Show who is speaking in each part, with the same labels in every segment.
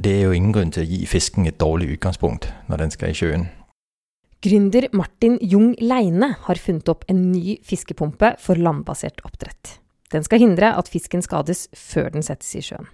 Speaker 1: det er jo ingen grunn til å gi fisken et dårlig utgangspunkt når den skal i sjøen.
Speaker 2: Gründer Martin Jung Leine har funnet opp en ny fiskepumpe for landbasert oppdrett. Den skal hindre at fisken skades før den settes i sjøen.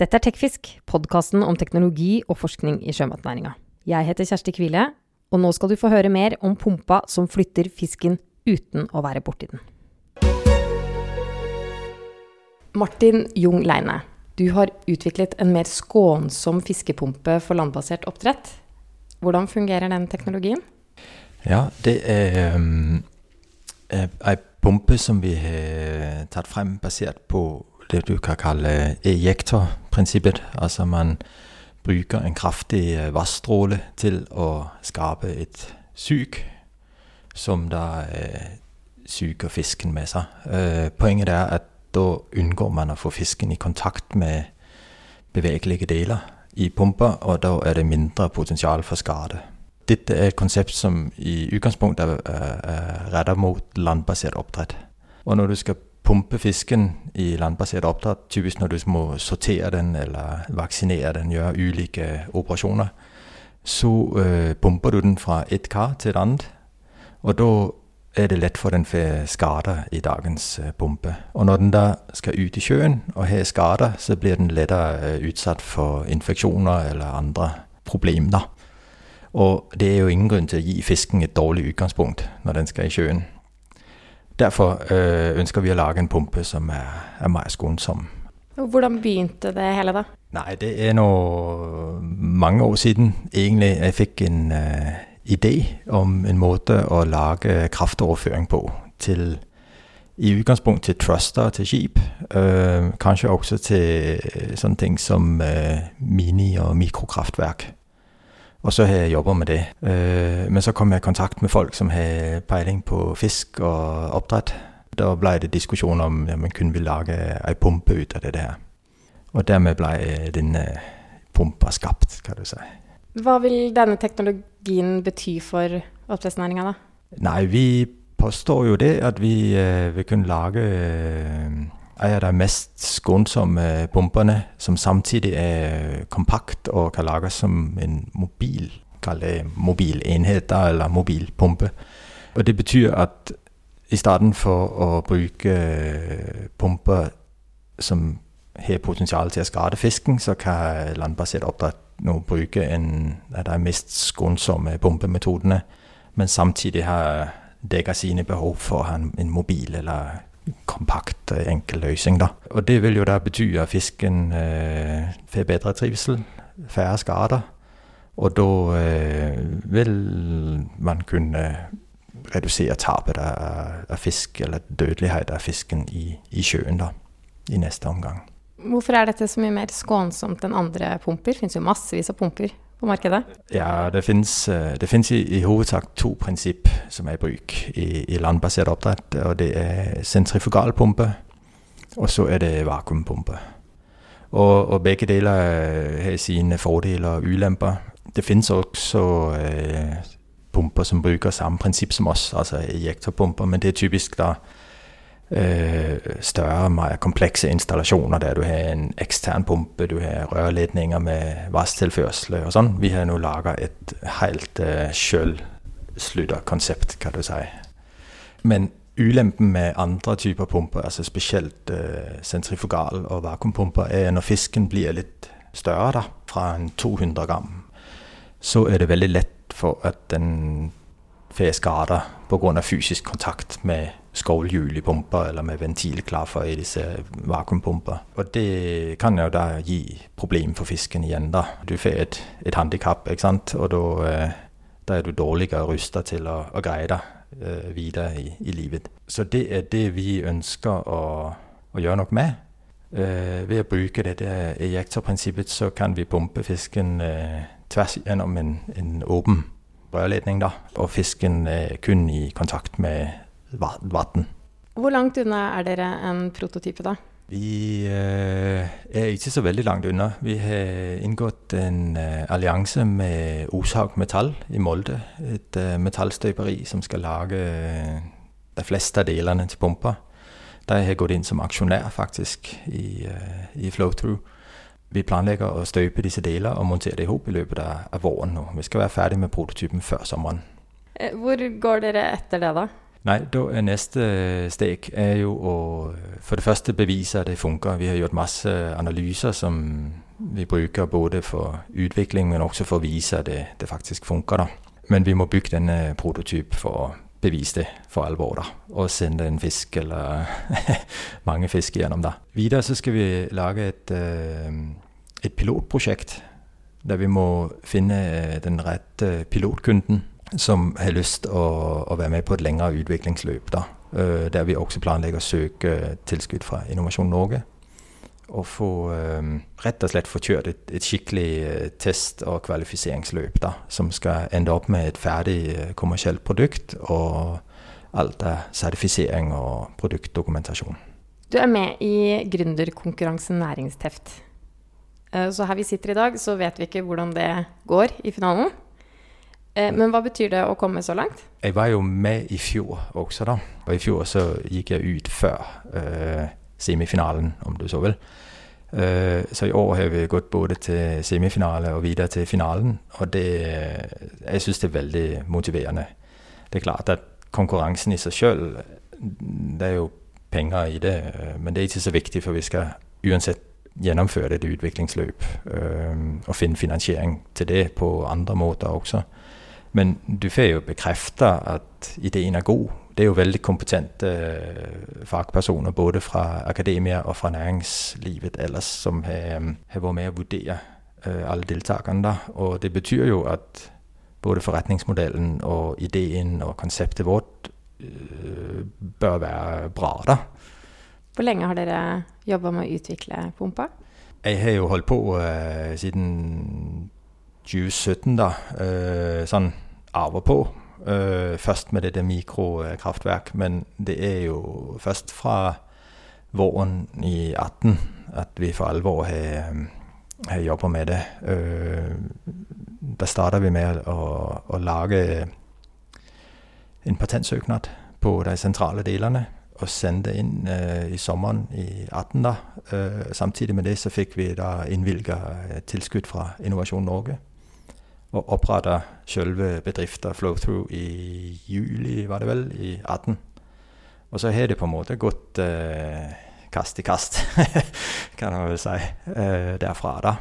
Speaker 2: Dette er Tekfisk, podkasten om teknologi og forskning i sjømatnæringa. Jeg heter Kjersti Kvile, og nå skal du få høre mer om pumpa som flytter fisken uten å være borti den. Martin Jung Leine, du har utviklet en mer skånsom fiskepumpe for landbasert oppdrett. Hvordan fungerer den teknologien?
Speaker 1: Ja, det er um, pumpe som vi har tatt frem basert på det du kan kalle ejektorprinsippet. Altså man bruker en kraftig vannstråle vassstråle til å skape et sug som da uh, suger fisken med seg. Uh, poenget er at da unngår man å få fisken i kontakt med bevegelige deler i pumpa, og da er det mindre potensial for skade. Dette er et konsept som i utgangspunktet er, er rettet mot landbasert oppdrett. Og når du skal pumpe fisken i landbasert oppdrett, typisk når du må sortere den eller vaksinere den, gjøre ulike operasjoner, så øh, pumper du den fra et kar til et annet. Og da er det lett for den får skader i dagens pumpe. Og når den da skal ut i sjøen og har skader, så blir den lettere øh, utsatt for infeksjoner eller andre problemer. Og det er jo ingen grunn til å gi fisken et dårlig utgangspunkt når den skal i sjøen. Derfor øh, ønsker vi å lage en pumpe som er, er mer skånsom.
Speaker 2: Hvordan begynte det hele, da?
Speaker 1: Nei, det er nå mange år siden egentlig jeg fikk en idé om en måte å lage kraftoverføring på til i utgangspunkt til truster til skip. Øh, kanskje også til sånne ting som øh, mini- og mikrokraftverk. Og så har jeg jobba med det. Øh, men så kom jeg i kontakt med folk som har peiling på fisk og oppdrett. Da ble det diskusjon om ja, kunne vi lage ei pumpe ut av det der. Og dermed ble denne pumpa skapt, kan du si.
Speaker 2: Hva vil denne teknologien bety for oppdrettsnæringa, da?
Speaker 1: Nei, vi påstår jo det at vi uh, vil kunne lage uh, en av de mest skånsomme pumpene, som samtidig er kompakt og kan lages som en mobil Kall det mobilenhet eller mobilpumpe. Og det betyr at i stedet for å bruke pumper som har potensial til å skade fisken, så kan landbasert oppdrett nå bruke en av de mest skånsomme pumpemetodene, men samtidig har dekka sine behov for en mobil eller kompakt, enkel løsning. Da. Og det vil jo da bety at fisken øh, får bedre trivsel, færre skader. Og da øh, vil man kunne redusere tapet av, av, fisk, eller dødelighet av fisken i, i sjøen da, i neste omgang.
Speaker 2: Hvorfor er dette så mye mer skånsomt enn andre pumper? Det finnes jo massevis av pumper på markedet?
Speaker 1: Ja, det finnes, det finnes i, i, hovedsak to prinsipp som er i bruk i, i landbasert oppdrett. og Det er sentrifugalpumpe, og så er det vakuumpumpe. Og, og, begge deler har sine fordeler og ulemper. Det finnes også eh, pumper som bruker samme prinsipp som oss, altså ejektorpumper, men det er typisk da større, mer komplekse installasjoner der du har en ekstern pumpe, du har rørledninger med vasstilførsel og sånn. Vi har nå laga et helt øh, sjølslutterkonsept, kan du si. Men ulempen med andre typer pumper, altså spesielt øh, sentrifugal- og vakuumpumper, er når fisken blir litt større, da, fra en 200 gram, så er det veldig lett for at den får skader pga. fysisk kontakt med skovlhjul i pumper eller med ventilklaffer i disse vakuumpumper. Og det kan jo da gi problem for fisken igjen. da. Du får et, et handikap, ikke sant? og da, eh, er du dårligere rusta til å, å greie deg eh, videre i, i, livet. Så det er det vi ønsker å, å gjøre noe med. Eh, ved å bruke dette ejektorprinsippet så kan vi pumpe fisken eh, tvers gjennom en, en åpen rørledning, da. Og fisken er kun i kontakt med vann.
Speaker 2: Hvor langt unna er dere en prototype, da?
Speaker 1: Vi eh, er ikke så veldig langt unna. Vi har inngått en eh, allianse med Oshaug Metall i Molde. Et eh, metallstøperi som skal lage de fleste av delene til pumpa. De har gått inn som aksjonær, faktisk, i, i Flowthrough. vi planlegger å støype disse deler og montere det i hop i løpet av, av våren nå. Vi skal være ferdig med prototypen før sommeren.
Speaker 2: Eh, hvor går dere etter det, da?
Speaker 1: Nei, da er neste steg er jo å for det første bevise at det funker. Vi har gjort masse analyser som vi bruker både for utvikling, men også for å vise at det, det faktisk funker. da. Men vi må bygge denne prototyp for å bevise det for alvor, da. Og sende en fisk eller mange fisk gjennom, det. Videre så skal vi lage et, øh, et pilotprosjekt der vi må finne øh, den rette pilotkunden som har lyst å, å være med på et lengre utviklingsløp. da. Øh, der vi også planlegger å søke tilskudd fra Innovasjon Norge Og få øh, rett og slett få kjørt et, et skikkelig test- og kvalifiseringsløp da, som skal ende opp med et ferdig kommersielt produkt og alt er sertifisering og produktdokumentasjon.
Speaker 2: Du er med i gründerkonkurransen Næringsteft. Så her vi sitter i dag, så vet vi ikke hvordan det går i finalen. Men hva betyr det å komme så langt?
Speaker 1: Jeg var jo med i fjor også, da. Og i fjor så gikk jeg ut før uh, semifinalen, om du så vil. Uh, så i år har vi gått både til semifinale og videre til finalen. Og det, jeg syns det er veldig motiverende. Det er klart at konkurransen i seg sjøl, det er jo penger i det, men det er ikke så viktig, for vi skal uansett gjennomføre et utviklingsløp Uh, og finne finansiering til det på andre måter også. Men du får jo bekrefta at ideen er god. Det er jo veldig kompetente øh, fagpersoner både fra akademia og fra næringslivet ellers som har, har vært med å vurdere øh, alle deltakerne. Og det betyr jo at både forretningsmodellen og ideen og konseptet vårt øh, bør være bra. da.
Speaker 2: Hvor lenge har dere jobba med å utvikle pumpa?
Speaker 1: Jeg har jo holdt på uh, siden 2017, da. Sånn arver på. Uh, først med dette mikrokraftverk, men det er jo først fra våren i 18 at vi for alvor har, har jobba med det. da starta vi med å, å lage en patentsøknad på de sentrale delene og sendte inn uh, i sommeren i 18 da. Uh, samtidig med det så fikk vi da innvilga tilskudd fra Innovasjon Norge. Og oppretta selve bedriften Flowthrough i juli, var det vel, i 18. Og så har det på en måte gått eh, kast i kast, kan man vel si, derfra, da.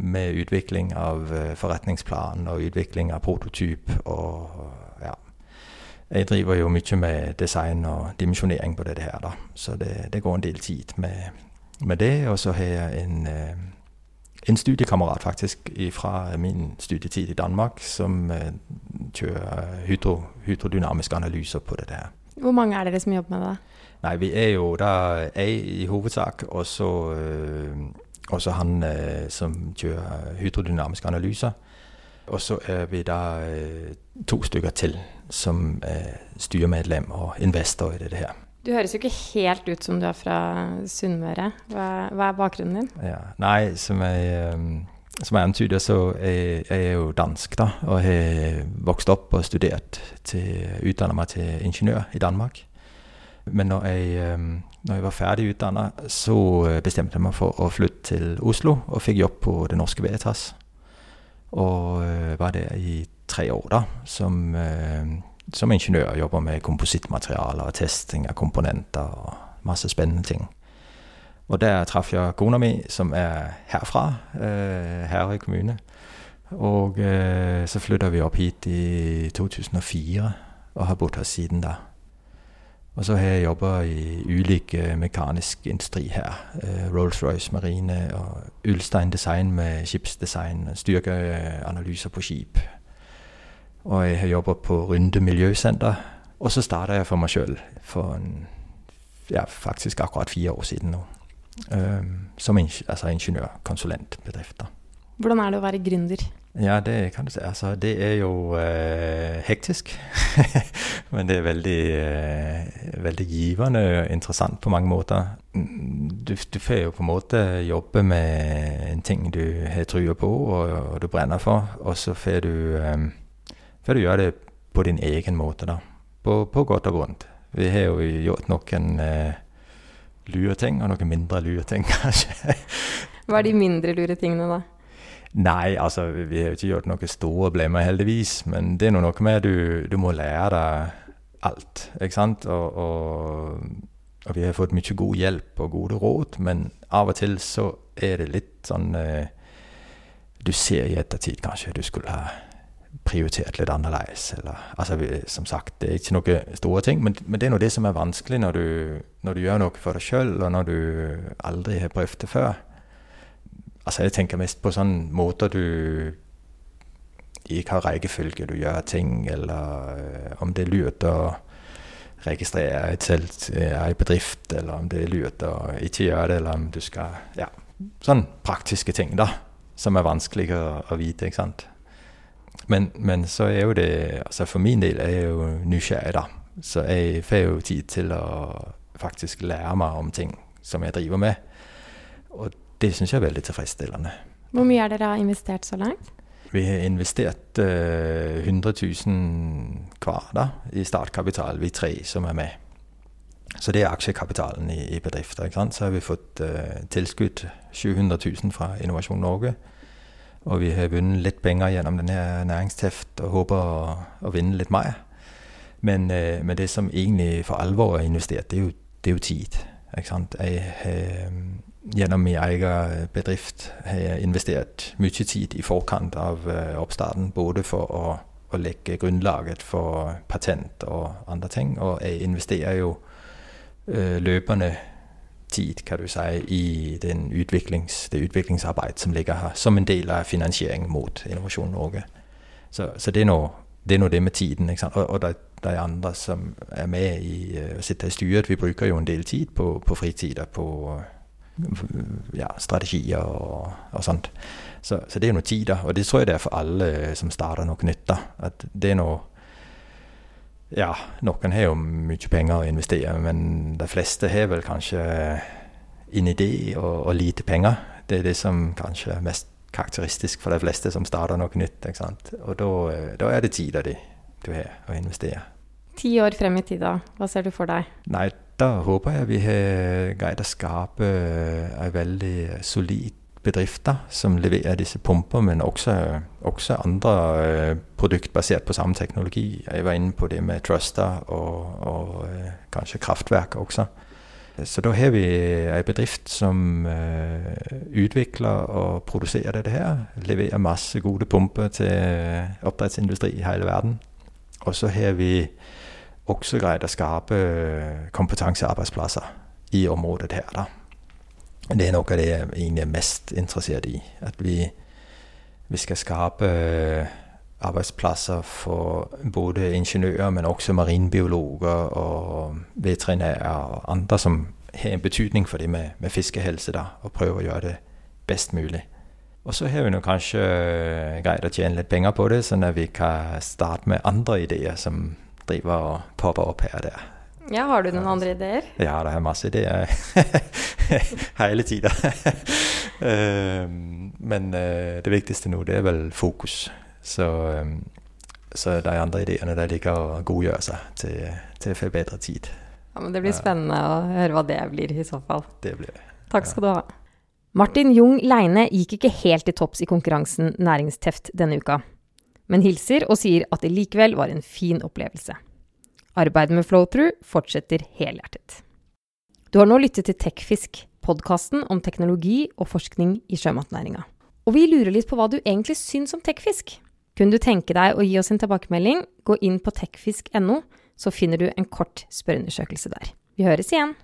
Speaker 1: med utvikling av forretningsplanen og utvikling av prototyp og ja, jeg driver jo mye med design og dimensjonering på dette her, da. Så det, det går en del tid med, med det. Og så har jeg en, en studiekamerat faktisk fra min studietid i Danmark som kjører hydro, hydrodynamiske analyser på dette her.
Speaker 2: Hvor mange er dere som jobber med det?
Speaker 1: Nei, vi er jo da jeg i hovedsak, og så også han som kjører hydrodynamiske analyser. Og så er vi da to stykker til som er styremedlem og investor i dette her.
Speaker 2: Du høres jo ikke helt ut som du er fra Sunnmøre. Hva, hva, er bakgrunnen din?
Speaker 1: Ja, nei, som jeg, som jeg antyder, så er jeg jo dansk, da. Og har vokst opp og studert til Utdanna meg til ingeniør i Danmark. Men når jeg, når jeg var ferdig utdanna, så bestemte jeg meg for å flytte til Oslo, og fikk jobb på Det Norske Veritas. Og var der i tre år da, som, som ingeniør. Jobber med komposittmaterialer og testing av komponenter og masse spennende ting. Og der traff jeg kona mi, som er herfra, Herøy kommune. Og så flytta vi opp hit i 2004 og har bodd her siden da. Og så har jeg jobba i ulik mekanisk industri her. Rolls-Royce Marine og Ulstein Design med skipsdesign, styrkeanalyser på skip. Og jeg har jobba på Runde miljøsenter. Og så starta jeg for meg sjøl for en, ja, faktisk akkurat fire år siden nå. Um, som altså ingeniørkonsulentbedrift.
Speaker 2: Hvordan er det å være gründer?
Speaker 1: Ja, det kan du si. Altså, det er jo eh, hektisk. Men det er veldig, eh, veldig givende og interessant på mange måter. Du, du får jo på en måte jobbe med en ting du har trua på og, og, du brenner for, og så får du, eh, får du gjøre det på din egen måte, da. På, på godt og vondt. Vi har jo gjort noen eh, lure ting, og noen mindre lure ting, kanskje.
Speaker 2: Hva er de mindre lure tingene, da?
Speaker 1: Nei, altså vi har jo ikke gjort noen store blemmer, heldigvis. Men det er nå noe med du, du må lære deg alt, ikke sant. Og, og, og, vi har fått mye god hjelp og gode råd, men av og til så er det litt sånn eh, Du ser i ettertid kanskje du skulle ha prioritert litt annerledes. Eller, altså, som sagt, det er ikke noen store ting, men, men det er nå det som er vanskelig når du, når du gjør noe for deg sjøl, og når du aldri har prøvd det før. Altså, jeg tenker mest på sånne måter du ikke har rekkefølge du gjør ting, eller øh, om det er lurt å registrere et selv, en øh, bedrift, eller om det er lurt å ikke gjøre det, eller om du skal Ja, sånne praktiske ting, da, som er vanskelig å, å vite, ikke sant. Men, men, så er jo det Altså for min del er jeg jo nysgjerrig, da. Så jeg får jo tid til å faktisk lære meg om ting som jeg driver med. Og det syns jeg er veldig tilfredsstillende.
Speaker 2: Hvor mye er dere har investert så langt?
Speaker 1: Vi har investert uh, 100 000 hver da, i startkapital, vi tre som er med. Så det er aksjekapitalen i, i bedrifter. Så har vi fått uh, tilskudd 700 000 fra Innovasjon Norge. Og vi har vunnet litt penger gjennom denne næringsteft og håper å, å vinne litt mer. Men, uh, men, det som egentlig for alvor er investert, det er jo, det er jo tid. Jeg har gjennom min egen bedrift har jeg investert mye tid i forkant av oppstarten. Både for å, å, legge grunnlaget for patent og andre ting. Og jeg investerer jo løpende tid kan du si, i utviklings, det utviklingsarbeid som ligger her, som en del av finansieringen mot Innovasjon Norge. Så, så det, er noe, det, er noe, det med tiden. Og, og de, de, andre som er med i uh, sitter i styret, vi bruker jo en del tid på, på fritida på ja, strategier og, og sånt. Så, så, det er noe tid, da. Og det tror jeg det er for alle som starter noe nytt. da. At det er noe Ja, noen har jo mye penger å investere, men de fleste har vel kanskje en idé og, og lite penger. Det er det som kanskje er mest karakteristisk for de fleste som starter noe nytt. ikke sant? Og da er det tida di du har å investere.
Speaker 2: Ti år frem i tid, da. Hva ser du for deg?
Speaker 1: Nei, da håper jeg vi har greid å skape en veldig solid bedrift da, som leverer disse pumper, men også, også andre uh, produkt basert på samme teknologi. Jeg var inne på det med Truster og, og uh, kanskje kraftverk også. Så da har vi ei bedrift som uh, utvikler og produserer dette her. Leverer masse gode pumper til oppdrettsindustri i hele verden. Og så har vi også greid å skape øh, kompetansearbeidsplasser i området her. Da. Det er noe av det jeg egentlig er mest interessert i. At vi, vi skal skape øh, arbeidsplasser for både ingeniører, men også marinbiologer og veterinærer og andre som har en betydning for det med, med fiskehelse, da, og prøve å gjøre det best mulig. Og så har vi nå kanskje greit greid å tjene litt penger på det, sånn at vi kan starte med andre ideer som driver og popper opp her og der.
Speaker 2: Ja, Har du noen andre ideer?
Speaker 1: Ja, det er masse ideer hele tida. Ehm, men eh, det viktigste nå, det er vel fokus. Så, ehm, så de andre ideene de ligger og godgjør seg til, til for bedre tid.
Speaker 2: Ja, men Det blir spennende å høre hva det blir i så fall.
Speaker 1: Det blir det.
Speaker 2: Takk skal du ha. Martin Jung Leine gikk ikke helt til topps i konkurransen Næringsteft denne uka men hilser og sier at det likevel var en fin opplevelse. Arbeidet med Flowthrough fortsetter helhjertet. Du har nå lyttet til Tekfisk, podkasten om teknologi og forskning i sjømatnæringa. Og vi lurer litt på hva du egentlig syns om Tekfisk. Kunne du tenke deg å gi oss en tilbakemelding, gå inn på tekfisk.no, så finner du en kort spørreundersøkelse der. Vi høres igjen!